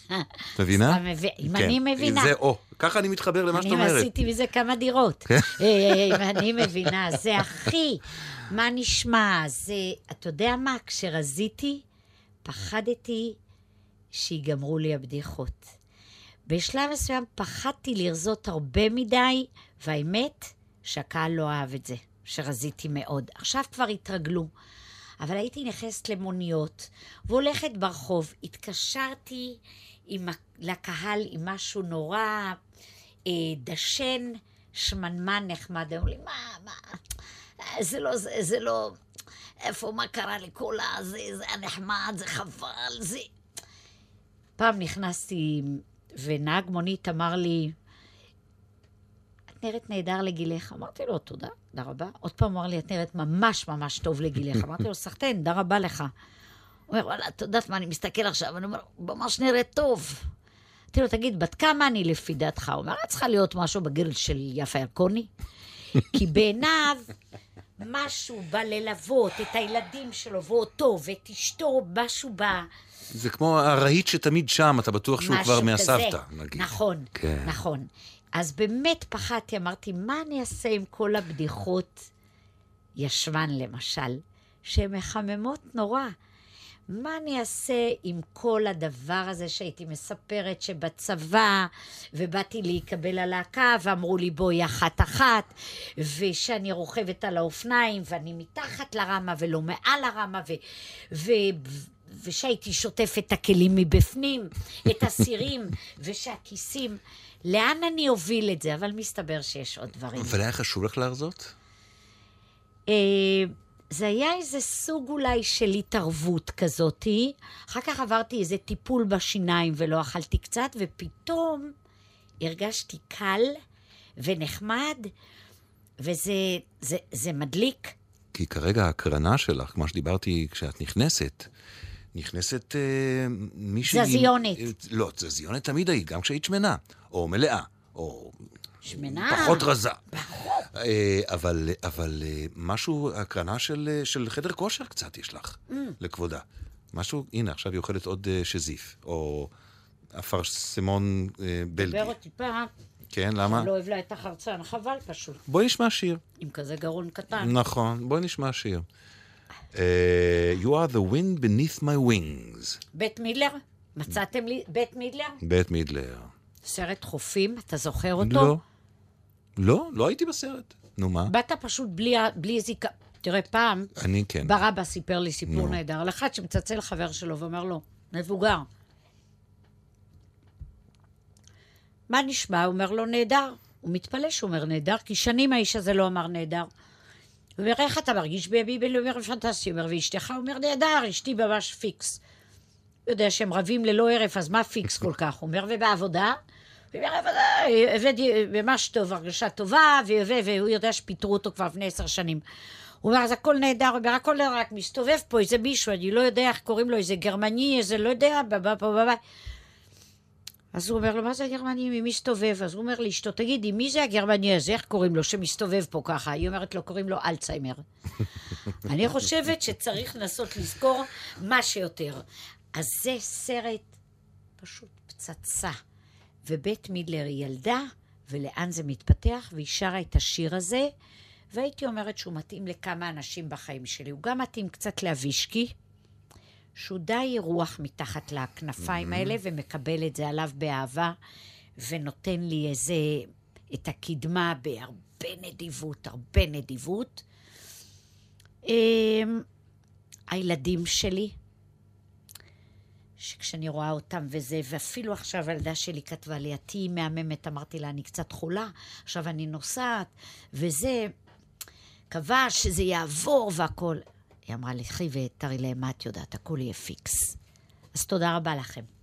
Speaker 1: את מבינה?
Speaker 3: אם
Speaker 1: כן.
Speaker 3: אני מבינה.
Speaker 1: זה או. ככה אני מתחבר למה שאת
Speaker 3: אני
Speaker 1: אומרת.
Speaker 3: עשיתי מזה כמה דירות.
Speaker 1: כן.
Speaker 3: אה, אם אני מבינה, זה הכי, מה נשמע? זה, אתה יודע מה? כשרזיתי, פחדתי שיגמרו לי הבדיחות. בשלב מסוים פחדתי לרזות הרבה מדי, והאמת שהקהל לא אהב את זה, שרזיתי מאוד. עכשיו כבר התרגלו. אבל הייתי נכנסת למוניות והולכת ברחוב, התקשרתי עם, לקהל עם משהו נורא אה, דשן, שמנמן נחמד. אמרו לי, מה, מה, זה לא, זה, זה לא, איפה, מה קרה לכל הזה, זה היה נחמד, זה חבל, זה... פעם נכנסתי, ונהג מונית אמר לי, את נראית נהדר לגילך. אמרתי לו, תודה, תודה רבה. עוד פעם אמר לי, את נראית ממש ממש טוב לגילך. אמרתי לו, סחטיין, תודה רבה לך. הוא אומר, וואלה, את יודעת מה, אני מסתכל עכשיו, אני אומר, ממש נראית טוב. אמרתי לו, תגיד, בת כמה אני לפי דעתך? הוא אומר, את צריכה להיות משהו בגיל של יפה ירקוני. כי בעיניו, משהו בא ללוות את הילדים שלו ואותו ואת אשתו, משהו בא...
Speaker 1: זה כמו הרהיט שתמיד שם, אתה בטוח שהוא כבר מהסבתא. נגיד.
Speaker 3: נכון,
Speaker 1: כן.
Speaker 3: נכון. אז באמת פחדתי, אמרתי, מה אני אעשה עם כל הבדיחות ישבן, למשל, שהן מחממות נורא. מה אני אעשה עם כל הדבר הזה שהייתי מספרת שבצבא, ובאתי להיקבל ללהקה, ואמרו לי בואי אחת-אחת, ושאני רוכבת על האופניים, ואני מתחת לרמה ולא מעל הרמה, ו... ו... ושהייתי שוטפת את הכלים מבפנים, את הסירים, *laughs* ושהכיסים. לאן אני אוביל את זה? אבל מסתבר שיש עוד דברים.
Speaker 1: אבל היה חשוב לך להרזות?
Speaker 3: זה היה איזה סוג אולי של התערבות כזאתי. אחר כך עברתי איזה טיפול בשיניים ולא אכלתי קצת, ופתאום הרגשתי קל ונחמד, וזה זה, זה מדליק.
Speaker 1: כי כרגע ההקרנה שלך, כמו שדיברתי כשאת נכנסת, נכנסת אה, מישהי...
Speaker 3: זזיונית.
Speaker 1: אה, לא, זזיונית תמיד היית, גם כשהיית שמנה, או מלאה, או
Speaker 3: שמנה.
Speaker 1: פחות רזה. אה, אבל, אבל אה, משהו, הקרנה של, אה, של חדר כושר קצת יש לך,
Speaker 3: Mm.
Speaker 1: לכבודה. משהו, הנה, עכשיו היא אוכלת עוד שזיף, או אפרסמון בלגי.
Speaker 3: דבר אותי פעם,
Speaker 1: כן, למה?
Speaker 3: לא אוהב לה את החרצן, חבל פשוט,
Speaker 1: בואי נשמע שיר.
Speaker 3: עם כזה גרון קטן.
Speaker 1: נכון, בואי נשמע שיר. you are the wind beneath my wings,
Speaker 3: בית מידלר? מצאתם לי בית מידלר?
Speaker 1: בית מידלר.
Speaker 3: סרט חופים, אתה זוכר אותו?
Speaker 1: לא. לא, לא הייתי בסרט. נו, מה?
Speaker 3: באת פשוט בלי, בלי זיקה. תראה, פעם,
Speaker 1: אני כן.
Speaker 3: ברבא סיפר לי סיפור
Speaker 1: נו.
Speaker 3: נהדר על אחד שמצלצל חבר שלו ואומר לו, מבוגר. מה נשמע? הוא אומר לו, נהדר. הוא מתפלא שהוא אומר נהדר, כי שנים האיש הזה לא אמר נהדר. הוא אומר, איך אתה מרגיש בימי בין? הוא אומר, פנטסטי. הוא אומר, ואשתך? הוא אומר, נהדר, אשתי ממש פיקס. יודע שהם רבים ללא הרף, אז מה פיקס כל כך? הוא אומר, ובעבודה? הבאתי ממש טוב, הרגשה טובה, והוא יודע שפיטרו אותו כבר לפני עשר שנים. הוא אומר, אז הכל נהדר, הוא אומר, הכל נהדר, רק מסתובב פה איזה מישהו, אני לא יודע איך קוראים לו, איזה גרמני, איזה לא יודע, בבא פה בבא. אז הוא אומר לו, מה זה הגרמני, מי מסתובב? אז הוא אומר לאשתו, תגידי, מי זה הגרמני הזה, איך קוראים לו, שמסתובב פה ככה? היא אומרת לו, קוראים לו אלצהיימר. *laughs* אני חושבת שצריך לנסות לזכור מה שיותר. אז זה סרט פשוט פצצה. ובית מידלר היא ילדה, ולאן זה מתפתח, והיא שרה את השיר הזה, והייתי אומרת שהוא מתאים לכמה אנשים בחיים שלי. הוא גם מתאים קצת לאבישקי, שהוא די רוח מתחת לכנפיים האלה, ומקבל את זה עליו באהבה, ונותן לי איזה, את הקדמה בהרבה נדיבות, הרבה נדיבות. אמ, הילדים שלי, שכשאני רואה אותם וזה, ואפילו עכשיו הילדה שלי כתבה לי, את תהיי מהממת, אמרתי לה, אני קצת חולה, עכשיו אני נוסעת, וזה, קבע שזה יעבור והכול. היא אמרה לי, לכי ותראי להם מה את יודעת, הכול יהיה פיקס. אז תודה רבה לכם.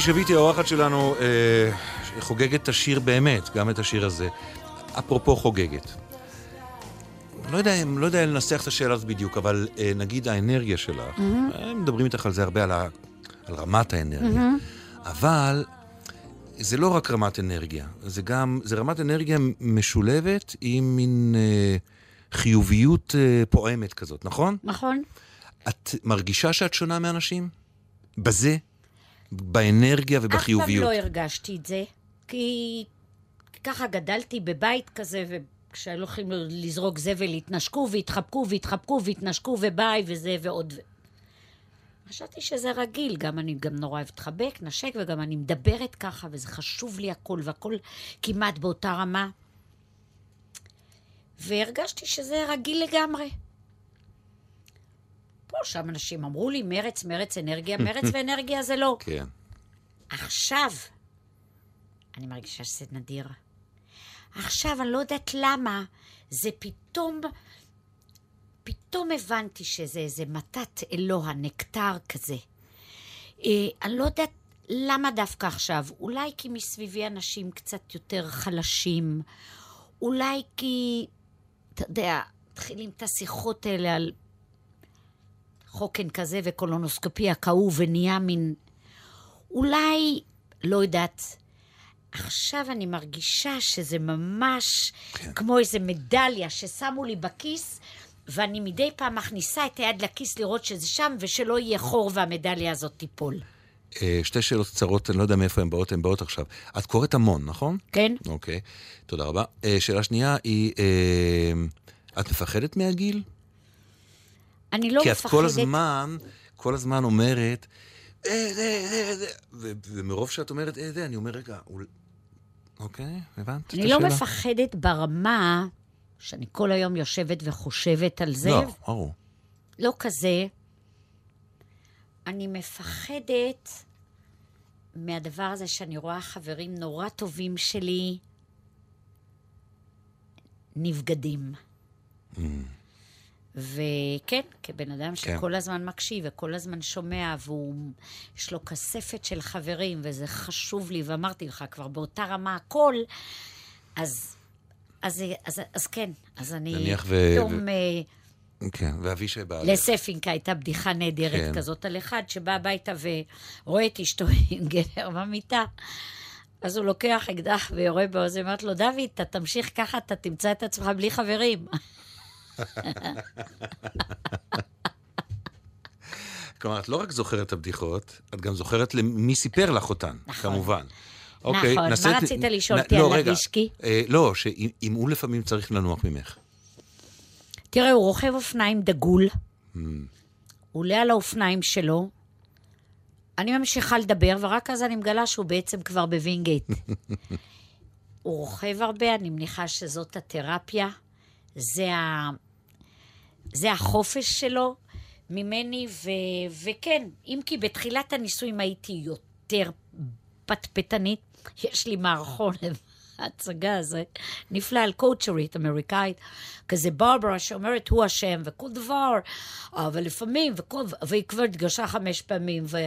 Speaker 1: ציפי שביטי, האורחת שלנו, אה, חוגגת את השיר באמת, גם את השיר הזה. אפרופו חוגגת. לא יודע, לא יודע לנסח את השאלה הזאת בדיוק, אבל אה, נגיד האנרגיה שלך, אה, מדברים איתך על זה הרבה, על, ה, על רמת האנרגיה, אבל זה לא רק רמת אנרגיה, זה גם, זה רמת אנרגיה משולבת עם מין אה, חיוביות אה, פועמת כזאת, נכון?
Speaker 3: נכון?
Speaker 1: את מרגישה שאת שונה מאנשים? בזה? באנרגיה
Speaker 3: אף פעם
Speaker 1: ובחיוביות?
Speaker 3: לא הרגשתי את זה, כי ככה גדלתי בבית כזה, וכשהיו הולכים לזרוק זבל, התנשקו והתחבקו והתחבקו והתנשקו וביי וזה ועוד. חשבתי שזה רגיל, גם אני גם נורא אוהבת לחבק, נשק, וגם אני מדברת ככה, וזה חשוב לי הכל, והכל כמעט באותה רמה. והרגשתי שזה רגיל לגמרי. פה שם אנשים אמרו לי, מרץ, מרץ, אנרגיה, *laughs* מרץ ואנרגיה זה לא.
Speaker 1: כן.
Speaker 3: עכשיו, אני מרגישה שזה נדיר. עכשיו, אני לא יודעת למה, זה פתאום, פתאום הבנתי שזה איזה מתת אלוה, נקטר כזה. אה, אני לא יודעת למה דווקא עכשיו. אולי כי מסביבי אנשים קצת יותר חלשים, אולי כי, אתה יודע, מתחילים את השיחות האלה על חוקן כזה וקולונוסקופיה כאוב ונהיה מין... אולי, לא יודעת, עכשיו אני מרגישה שזה ממש כן. כמו איזה מדליה ששמו לי בכיס, ואני מדי פעם מכניסה את היד לכיס לראות שזה שם, ושלא יהיה חור והמדליה הזאת תיפול.
Speaker 1: אה, שתי שאלות קצרות, אני לא יודע מאיפה הן באות, הן באות עכשיו. את קוראת המון, נכון?
Speaker 3: כן?
Speaker 1: אוקיי, תודה רבה. אה, שאלה שנייה היא, אה, את מפחדת מהגיל?
Speaker 3: אני לא
Speaker 1: כי את
Speaker 3: מפחדת...
Speaker 1: כל הזמן, כל הזמן אומרת, אה, זה, זה, ו- ומרוב שאת אומרת, אה, זה, אני אומר, רגע. אוקיי, הבנת
Speaker 3: אני? לא מפחדת ברמה שאני כל היום יושבת וחושבת על זה.
Speaker 1: לא, ברור.
Speaker 3: לא כזה. אני מפחדת מהדבר הזה שאני רואה חברים נורא טובים שלי נבגדים. וכן, כבן אדם
Speaker 1: כן.
Speaker 3: שכל הזמן מקשיב וכל הזמן שומע, ויש לו כספת של חברים, וזה חשוב לי, ואמרתי לך, כבר באותה רמה הכל, אז, אז, אז, אז כן, אז אני
Speaker 1: נניח ו-
Speaker 3: פתאום...
Speaker 1: ו-
Speaker 3: אה,
Speaker 1: כן, ואבישי בעל.
Speaker 3: לספינקה הייתה בדיחה נהדרת
Speaker 1: כן.
Speaker 3: כזאת על אחד שבא הביתה ורואה את אשתו *laughs* עם גבר במיטה. אז הוא לוקח אקדח ויורה באוזן, אומרת לו, דוד, אתה תמשיך ככה, אתה תמצא את עצמך בלי חברים.
Speaker 1: כלומר, את לא רק זוכרת את הבדיחות, את גם זוכרת למי סיפר לך אותן,
Speaker 3: נכון.
Speaker 1: כמובן.
Speaker 3: נכון.
Speaker 1: אוקיי,
Speaker 3: מה רצית לשאול אותי על. לבישקי?
Speaker 1: לא, שאם אם הוא לפעמים צריך לנוח ממך.
Speaker 3: תראה, הוא רוכב אופניים דגול,
Speaker 1: Hmm.
Speaker 3: הוא עולה על האופניים שלו, אני ממשיכה לדבר, ורק אז אני מגלה שהוא בעצם כבר בווינגייט. *laughs* הוא רוכב הרבה, אני מניחה שזאת התרפיה, זה, ה... זה החופש שלו ממני, ו... וכן, אם כי בתחילת הנישואים הייתי יותר פטפטנית, יש לי מערכון, ההצגה הזה, נפלא על קואוצ'רית אמריקאית, כזה ברברה שאומרת הוא אשם וכל דבר, ולפעמים, וכל, והיא כבר התגרשה חמש פעמים, ו,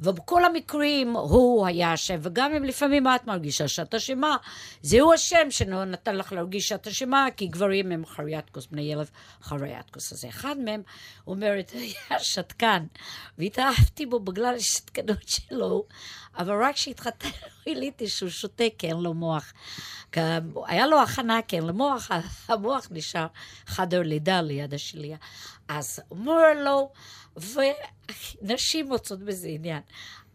Speaker 3: ובכל המקרים הוא היה אשם, וגם אם לפעמים את מרגישה שאת אשמה, זה הוא אשם שנתן לך להרגיש שאת אשמה, כי גברים הם חריאטקוס, בני ילד חריאטקוס. אז אחד מהם אומרת, היה שתקן, והתאהבתי בו בגלל השתקנות שלו, אבל רק כשהתחתן *laughs* גיליתי שהוא שותק, כי אין לו מוח. היה לו הכנה, כי אין לו מוח, *laughs* המוח נשאר חדר לידה ליד השליה. אז אומר לו, ונשים מוצאות בזה עניין.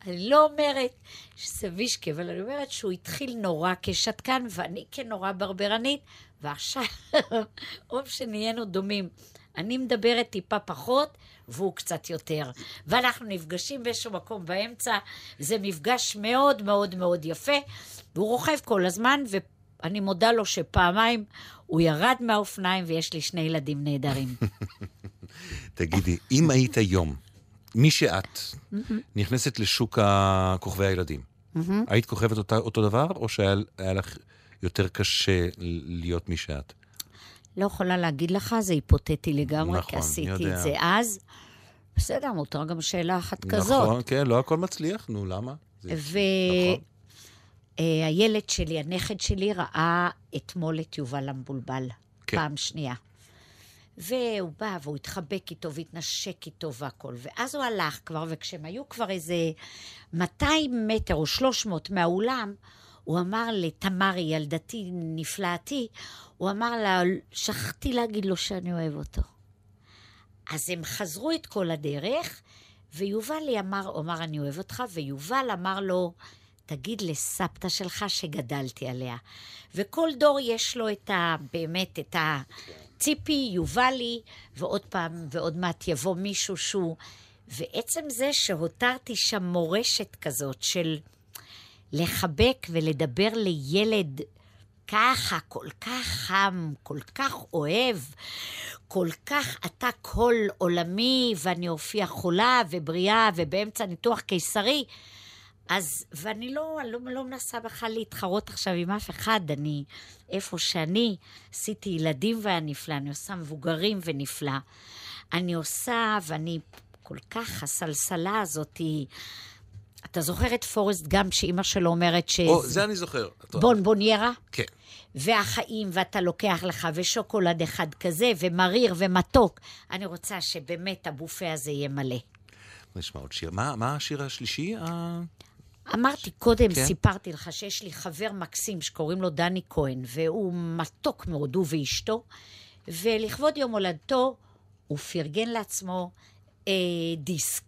Speaker 3: אני לא אומרת שזה וישקי, אבל אני אומרת שהוא התחיל נורא כשתקן, ואני כנורא ברברנית, ועכשיו, *laughs* רוב שנהיינו דומים. אני מדברת טיפה פחות, והוא קצת יותר. ואנחנו נפגשים באיזשהו מקום באמצע, זה מפגש מאוד מאוד מאוד יפה, והוא רוכב כל הזמן, ואני מודה לו שפעמיים הוא ירד מהאופניים, ויש לי שני ילדים נהדרים. *laughs*
Speaker 1: תגידי, אם היית היום, מי שאת, נכנסת לשוק כוכבי הילדים, היית כוכבת אותו דבר, או שהיה היה לך יותר קשה להיות מי שאת?
Speaker 3: לא יכולה להגיד לך, זה היפותטי לגמרי,
Speaker 1: נכון,
Speaker 3: כי עשיתי
Speaker 1: יודע.
Speaker 3: את זה אז. בסדר, מותר גם שאלה אחת כזאת.
Speaker 1: נכון, כן, לא הכל מצליח, נו, למה? זה-
Speaker 3: והילד שלי, הנכד שלי, ראה אתמול את יובל המבולבל,
Speaker 1: כן.
Speaker 3: פעם שנייה. והוא בא והוא התחבק איתו והתנשק איתו והכל. ואז הוא הלך כבר, וכשהם היו כבר איזה 200 מטר או 300 מהאולם, הוא אמר לתמרי, ילדתי נפלאתי, הוא אמר לה, שכחתי להגיד לו שאני אוהב אותו. אז הם חזרו את כל הדרך, ויובל אמר, אמר, אני אוהב אותך, ויובל אמר לו, תגיד לסבתא שלך שגדלתי עליה. וכל דור יש לו את ה... באמת, את ה... ציפי, יובלי, ועוד פעם, ועוד מעט יבוא מישהו שהוא... ועצם זה שהותרתי שם מורשת כזאת של לחבק ולדבר לילד ככה, כל כך חם, כל כך אוהב, כל כך אתה כל עולמי, ואני אופיע חולה ובריאה ובאמצע ניתוח קיסרי. אז, ואני לא, לא, לא מנסה בכלל להתחרות עכשיו עם אף אחד, אני, איפה שאני, עשיתי ילדים והיה נפלא, אני עושה מבוגרים ונפלא. אני עושה, ואני כל כך, הסלסלה הזאת היא... אתה זוכר את פורסט גאמפ, שאימא שלו אומרת ש...
Speaker 1: או, זה אני זוכר.
Speaker 3: בונבוניירה?
Speaker 1: כן.
Speaker 3: והחיים, ואתה לוקח לך, ושוקולד אחד כזה, ומריר ומתוק. אני רוצה שבאמת הבופה הזה יהיה מלא.
Speaker 1: נשמע עוד שיר. מה מה השיר השלישי?
Speaker 3: אמרתי קודם,
Speaker 1: כן.
Speaker 3: כן. סיפרתי לך שיש לי חבר מקסים שקוראים לו דני כהן, והוא מתוק מאוד, הוא ואשתו, ולכבוד יום הולדתו הוא פרגן לעצמו אה, דיסק.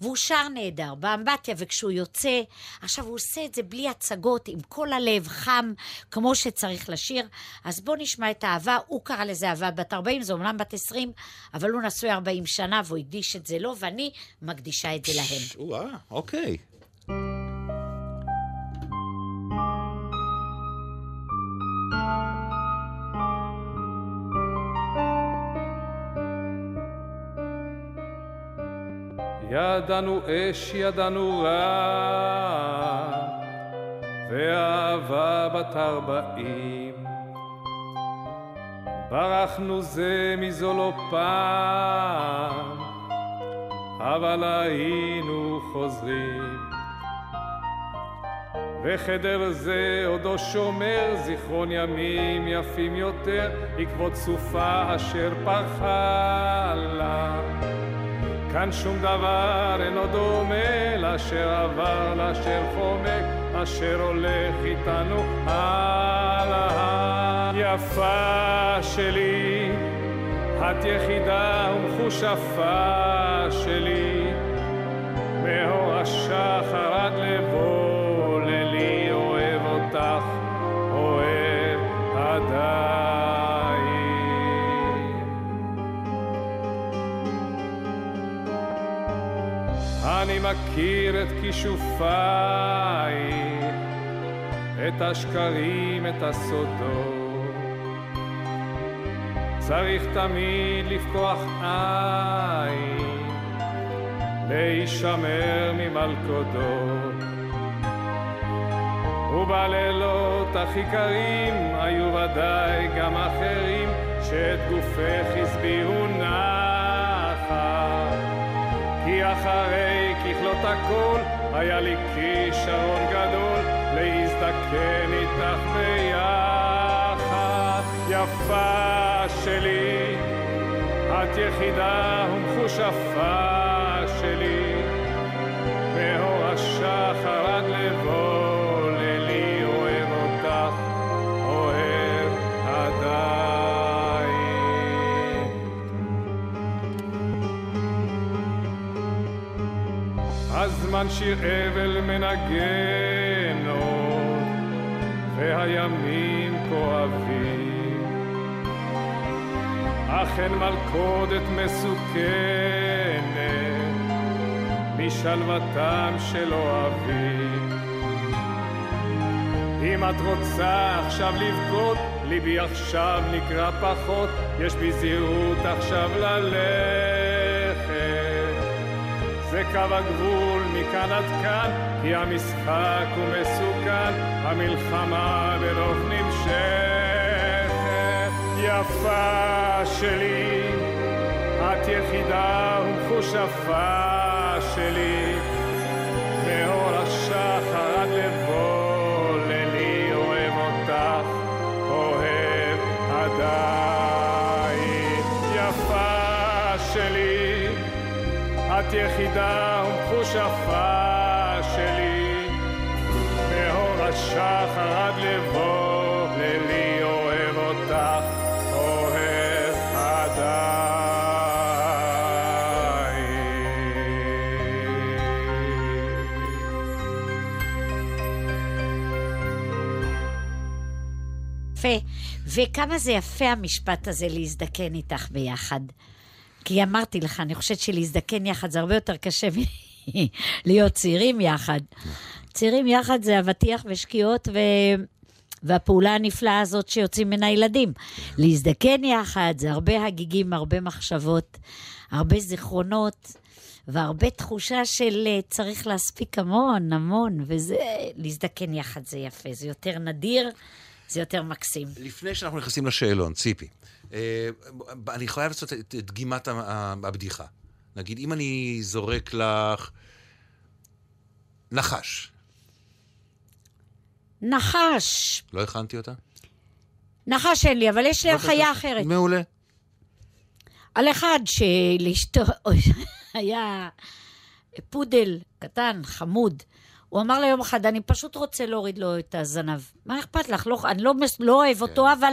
Speaker 3: והוא שר נהדר, באמבטיה, וכשהוא יוצא, עכשיו הוא עושה את זה בלי הצגות, עם כל הלב חם, כמו שצריך לשיר. אז בואו נשמע את האהבה, הוא קרא לזה אהבה בת 40, זה אומנם בת 20, אבל הוא נשוי 40 שנה והוא הקדיש את זה לו, ואני מקדישה את זה להם.
Speaker 1: אוקיי.
Speaker 5: ידענו אש, ידענו רע, ואהבה בת ארבעים. ברחנו זה מזו לא פעם, אבל היינו חוזרים. וחדר זה עודו שומר זיכרון ימים יפים יותר, עקבות סופה אשר פרחה לה. כאן שום דבר אינו דומה לאשר עבר, לאשר חומק, אשר הולך איתנו הלאה. יפה שלי, את יחידה ומחושפה שלי, מאור השחר עד לבוא מכיר את כישופייך, את השקרים, את הסודות. צריך תמיד לפקוח עין, להישמר ממלכודות. ובלילות הכי קרים היו ודאי גם אחרים שאת גופך הסבירו נחת. כי אחרי ככלות הכל היה לי כישרון גדול להזדקן איתך ביחד. יפה שלי, את יחידה ומחושפה הזמן שיר אבל מנגן עוד, והימים כואבים. אך אין מלכודת מסוכנת משלוותם של אוהבים. אם את רוצה עכשיו לבכות, ליבי עכשיו נקרע פחות, יש בי זהירות עכשיו ללכת. זה קו הגבול כאן עד כאן, כי המשחק הוא מסוכן, המלחמה ברוב נמשכת. יפה שלי, את יחידה ומכושפה שלי, מאור השחר עד לבוא לילי אוהב אותך, אוהב עדיין. יפה שלי, את יחידה ומכושפה ומחושפה שלי, מאור השחר עד לבוא לילי אוהב אותך.
Speaker 3: יפה. וכמה זה יפה המשפט הזה להזדקן איתך ביחד. כי אמרתי לך, אני חושבת שלהזדקן יחד זה הרבה יותר קשה מלהיות צעירים יחד. צעירים יחד זה אבטיח ושקיעות ו... והפעולה הנפלאה הזאת שיוצאים ממנה ילדים. להזדקן יחד זה הרבה הגיגים, הרבה מחשבות, הרבה זיכרונות. והרבה תחושה של אה, צריך להספיק המון, המון, וזה, להזדקן יחד זה יפה, זה יותר נדיר, זה יותר מקסים.
Speaker 1: לפני שאנחנו נכנסים לשאלון, ציפי, אה, אני חייב לעשות את דגימת הבדיחה. נגיד, אם אני זורק לך נחש,
Speaker 3: נחש,
Speaker 1: לא הכנתי אותה?
Speaker 3: נחש אין לי, אבל יש לי
Speaker 1: בבקשה.
Speaker 3: חיה אחרת.
Speaker 1: מעולה.
Speaker 3: על אחד שלאשתו היה פודל קטן, חמוד. הוא אמר לה יום אחד, אני פשוט רוצה להוריד לו את הזנב. מה אכפת לך? לא, אני לא, לא אוהב אותו,
Speaker 1: כן.
Speaker 3: אבל...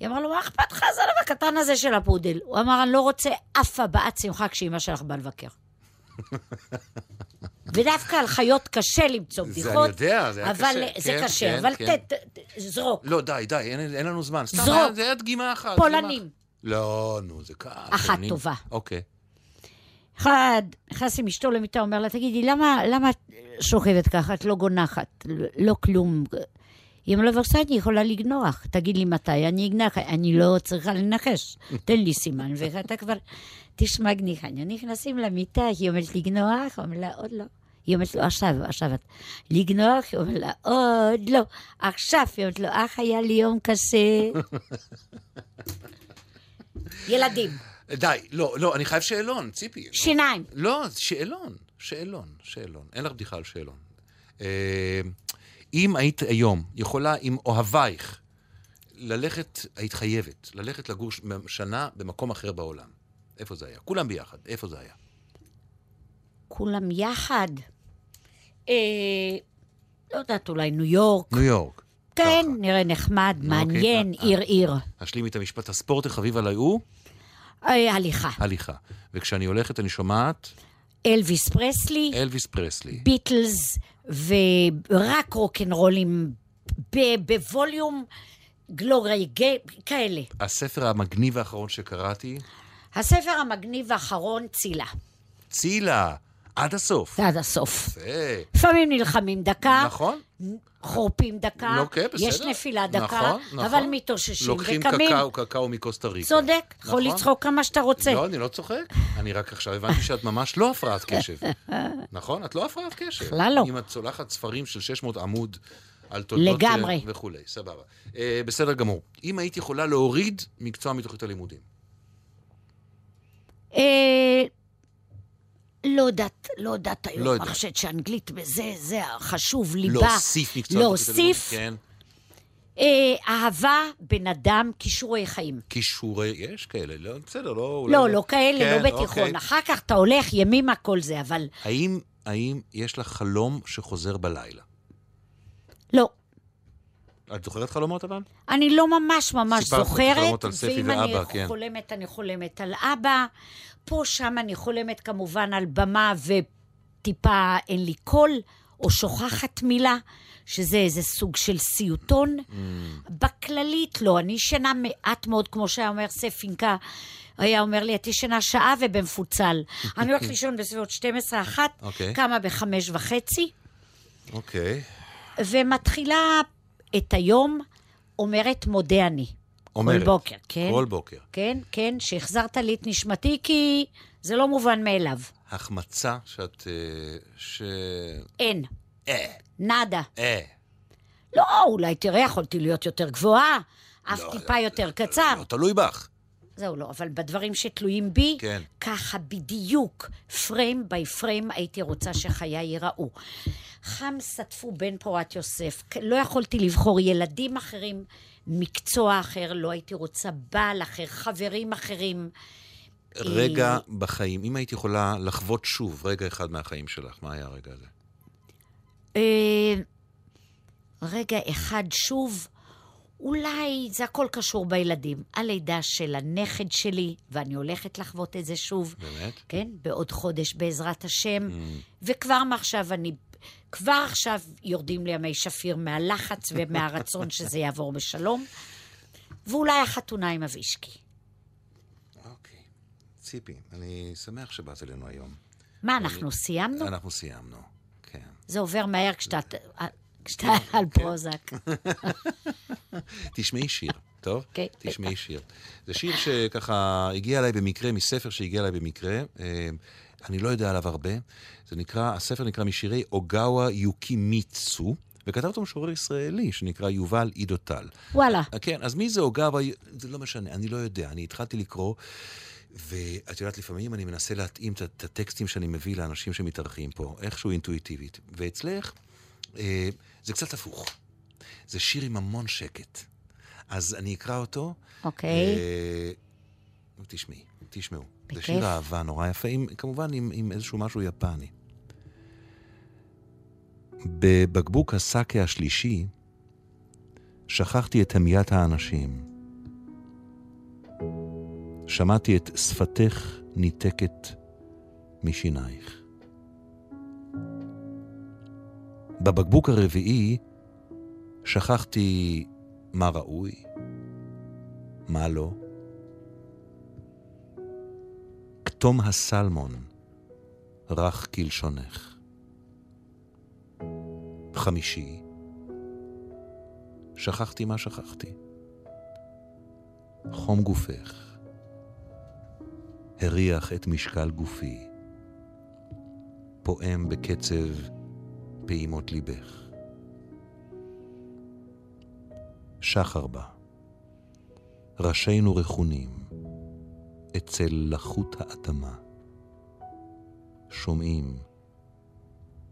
Speaker 3: היא אמרה לו, מה אכפת לך הזנב הקטן הזה של הפודל? הוא אמר, אני לא רוצה אף הבעת שמחה כשאימא שלך באה לבקר. ודווקא על חיות קשה למצוא
Speaker 1: זה
Speaker 3: בדיחות.
Speaker 1: אני יודע, זה היה
Speaker 3: אבל
Speaker 1: קשה.
Speaker 3: זה
Speaker 1: כן,
Speaker 3: קשה,
Speaker 1: כן,
Speaker 3: אבל
Speaker 1: כן.
Speaker 3: ת, ת, זרוק.
Speaker 1: לא, די, די, אין, אין לנו זמן. סתם,
Speaker 3: זרוק.
Speaker 1: זה היה דגימה אחת.
Speaker 3: פולנים.
Speaker 1: דגימה. לא, נו, זה קל.
Speaker 3: אחת
Speaker 1: פולנים.
Speaker 3: טובה.
Speaker 1: אוקיי.
Speaker 3: אחד, נכנס עם אשתו למיטה, אומר לה, תגידי, למה, למה את שוכבת ככה? את לא גונחת, לא כלום. היא אמרה אני יכולה לגנוח. תגיד לי מתי, אני אגנח, אני לא צריכה לנחש. *laughs* תן לי סימן, ואתה כבר תשמע גניחה. נכנסים למיטה, היא אומרת לגנוח, אומר לה, עוד לא. היא אומרת לו, עכשיו, עכשיו את. לגנוח, היא אומרת לה, עוד לא. עכשיו, היא אומרת לו, אך, היה לי יום קשה. *laughs* ילדים,
Speaker 1: די, לא, לא, אני חייב שאלון, ציפי. לא.
Speaker 3: שיניים.
Speaker 1: לא, שאלון, שאלון, שאלון. אין לך בדיחה על שאלון. אה, אם היית היום יכולה עם אוהבייך ללכת, היית חייבת, ללכת לגור שנה במקום אחר בעולם. איפה זה היה? כולם ביחד, איפה זה היה?
Speaker 3: כולם יחד. אה, לא יודעת, אולי ניו יורק.
Speaker 1: ניו יורק.
Speaker 3: כן,
Speaker 1: ככה.
Speaker 3: נראה נחמד,
Speaker 1: אוקיי,
Speaker 3: מעניין,
Speaker 1: אה,
Speaker 3: עיר עיר.
Speaker 1: אשלים את המשפט, הספורט החביב עליי הוא
Speaker 3: אה, הליכה.
Speaker 1: הליכה. וכשאני הולכת אני שומעת
Speaker 3: אלוויס פרסלי,
Speaker 1: אלוויס פרסלי.
Speaker 3: ביטלס, ורק רוקנרולים בווליום גלורי, ג- כאלה.
Speaker 1: הספר המגניב האחרון שקראתי,
Speaker 3: הספר המגניב האחרון, צילה.
Speaker 1: צילה, עד הסוף.
Speaker 3: עד הסוף. לפעמים נלחמים דקה,
Speaker 1: נכון?
Speaker 3: חורפים דקה,
Speaker 1: כן, בסדר.
Speaker 3: יש נפילה דקה,
Speaker 1: נכון, נכון.
Speaker 3: אבל מתאוששים
Speaker 1: לוקחים
Speaker 3: וקמים.
Speaker 1: קקאו, קקאו מקוסטה ריקה.
Speaker 3: צודק, יכול
Speaker 1: נכון?
Speaker 3: לצחוק כמה שאתה רוצה.
Speaker 1: לא, אני לא צוחק. אני רק עכשיו הבנתי שאת ממש לא הפרעת קשב. *laughs* נכון? את לא הפרעת קשב.
Speaker 3: בכלל לא.
Speaker 1: אם את צולחת ספרים של 600 עמוד על תולדות...
Speaker 3: לגמרי.
Speaker 1: אה, וכולי, סבבה. אה, בסדר גמור. אם היית יכולה להוריד מקצוע מתוכנית הלימודים.
Speaker 3: אה, לא יודעת, לא יודעת היום.
Speaker 1: לא יודעת.
Speaker 3: אני חושבת שאנגלית בזה, זה חשוב, ליבה.
Speaker 1: להוסיף מקצוע.
Speaker 3: להוסיף
Speaker 1: כן.
Speaker 3: אה, אהבה, בן אדם, כישורי חיים.
Speaker 1: כישורי... יש כאלה, לא, בסדר, לא... אולי
Speaker 3: לא, לא כאלה,
Speaker 1: כן,
Speaker 3: לא בתיכון.
Speaker 1: אוקיי.
Speaker 3: אחר כך אתה הולך ימימה כל זה, אבל
Speaker 1: האם, האם יש לך חלום שחוזר בלילה?
Speaker 3: לא.
Speaker 1: את זוכרת חלומות אבל?
Speaker 3: אני לא ממש ממש
Speaker 1: סיפרת
Speaker 3: זוכרת,
Speaker 1: חלומות על ספי
Speaker 3: ואם
Speaker 1: ואבא,
Speaker 3: אני
Speaker 1: כן.
Speaker 3: חולמת, אני חולמת על אבא. פה, שם אני חולמת כמובן על במה וטיפה אין לי קול, או שוכחת מילה, שזה איזה סוג של סיוטון.
Speaker 1: Mm.
Speaker 3: בכללית לא, אני ישנה מעט מאוד, כמו שהיה אומר ספינקה. היה אומר לי, את ישנה שעה ובמפוצל. *laughs* אני הולכת לישון בסביבות 12-1,
Speaker 1: אוקיי.
Speaker 3: קמה בחמש וחצי,
Speaker 1: אוקיי.
Speaker 3: ומתחילה את היום, אומרת מודה אני.
Speaker 1: אומרת.
Speaker 3: כל בוקר, כן.
Speaker 1: כל בוקר.
Speaker 3: כן, כן, שהחזרת לי את נשמתי, כי זה לא מובן מאליו.
Speaker 1: החמצה שאת... אה, ש...
Speaker 3: אין,
Speaker 1: אה,
Speaker 3: נאדה.
Speaker 1: אה.
Speaker 3: לא, אולי תראה, יכולתי להיות יותר גבוהה, אף
Speaker 1: לא,
Speaker 3: טיפה
Speaker 1: זה-
Speaker 3: יותר
Speaker 1: זה-
Speaker 3: קצר.
Speaker 1: לא תלוי בך.
Speaker 3: זהו, לא, אבל בדברים שתלויים בי,
Speaker 1: כן.
Speaker 3: ככה בדיוק, פריים ביי פריים, הייתי רוצה שחיי ייראו. חם סטפו בן פורת יוסף, לא יכולתי לבחור ילדים אחרים, מקצוע אחר, לא הייתי רוצה בעל אחר, חברים אחרים.
Speaker 1: רגע בחיים, אם היית יכולה לחוות שוב רגע אחד מהחיים שלך, מה היה הרגע הזה?
Speaker 3: אה, רגע אחד שוב, אולי זה הכל קשור בילדים. הלידה של הנכד שלי, ואני הולכת לחוות את זה שוב.
Speaker 1: באמת?
Speaker 3: כן, בעוד חודש בעזרת השם. וכבר מעכשיו אני, כבר עכשיו יורדים לי ימי שפיר מהלחץ ומהרצון שזה יעבור בשלום. ואולי החתונה עם אבישקי.
Speaker 1: אוקיי. ציפי, אני שמח שבאת אלינו היום.
Speaker 3: מה, אנחנו סיימנו?
Speaker 1: אנחנו סיימנו, כן.
Speaker 3: זה עובר מהר כשאתה... כשאתה על פרוזק. *laughs*
Speaker 1: תשמעי שיר, טוב?
Speaker 3: כן,
Speaker 1: תשמעי שיר. זה שיר שככה הגיע אליי במקרה, מספר שהגיע אליי במקרה. אה, אני לא יודע עליו הרבה. זה נקרא, הספר נקרא משירי אוגאווה יוקימיצו, וכתב אותו משורר ישראלי שנקרא יובל עידו טל.
Speaker 3: וואלה.
Speaker 1: כן, אז מי זה אוגאווה? זה לא משנה, אני לא יודע. אני התחלתי לקרוא, ואת יודעת, לפעמים אני מנסה להתאים את הטקסטים שאני מביא לאנשים שמתארחים פה, איכשהו אינטואיטיבית. ואצלך, אה, זה קצת הפוך. זה שיר עם המון שקט. אז אני אקרא אותו.
Speaker 3: אוקיי.
Speaker 1: אה, תשמעי, תשמעו. זה
Speaker 3: בכיף.
Speaker 1: שיר אהבה נורא יפה, עם, כמובן עם, עם איזשהו משהו יפני. בבקבוק הסאקה השלישי שכחתי את המיית האנשים. שמעתי את שפתך ניתקת משינייך. בבקבוק הרביעי שכחתי מה ראוי, מה לא. כתום הסלמון רך כלשונך. חמישי, שכחתי מה שכחתי. חום גופך הריח את משקל גופי, פועם בקצב פעימות ליבך. שחר בה, ראשינו רכונים, אצל לחות האדמה, שומעים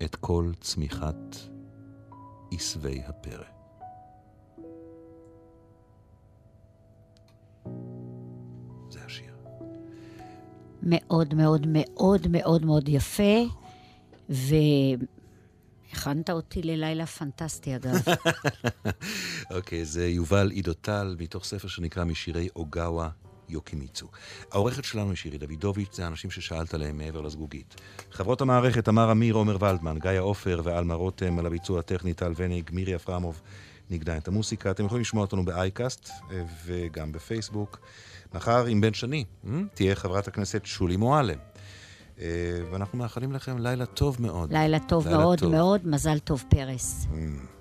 Speaker 1: את כל צמיחת עשבי הפרא. זה השיר.
Speaker 3: מאוד מאוד מאוד מאוד מאוד יפה, והכנת אותי ללילה פנטסטי, אגב. *laughs*
Speaker 1: אוקיי, זה יובל עידו טל, מתוך ספר שנקרא משירי אוגאווה יוקימיצו. העורכת שלנו היא שירי דוידוביץ', זה האנשים ששאלת עליהם מעבר לזגוגית. חברות המערכת, תמר אמיר, עומר ולדמן, גיא עופר ועלמה רותם, על הביצוע הטכני, טל וניג, מירי אפרמוב, נגדה את המוסיקה. אתם יכולים לשמוע אותנו באייקאסט אה, וגם בפייסבוק. מחר עם בן שני, אה, תהיה חברת הכנסת שולי מועלם. אה, ואנחנו מאחלים לכם לילה טוב מאוד.
Speaker 3: לילה טוב
Speaker 1: לילה
Speaker 3: מאוד
Speaker 1: טוב.
Speaker 3: מאוד, מזל טוב פרס.
Speaker 1: Mm.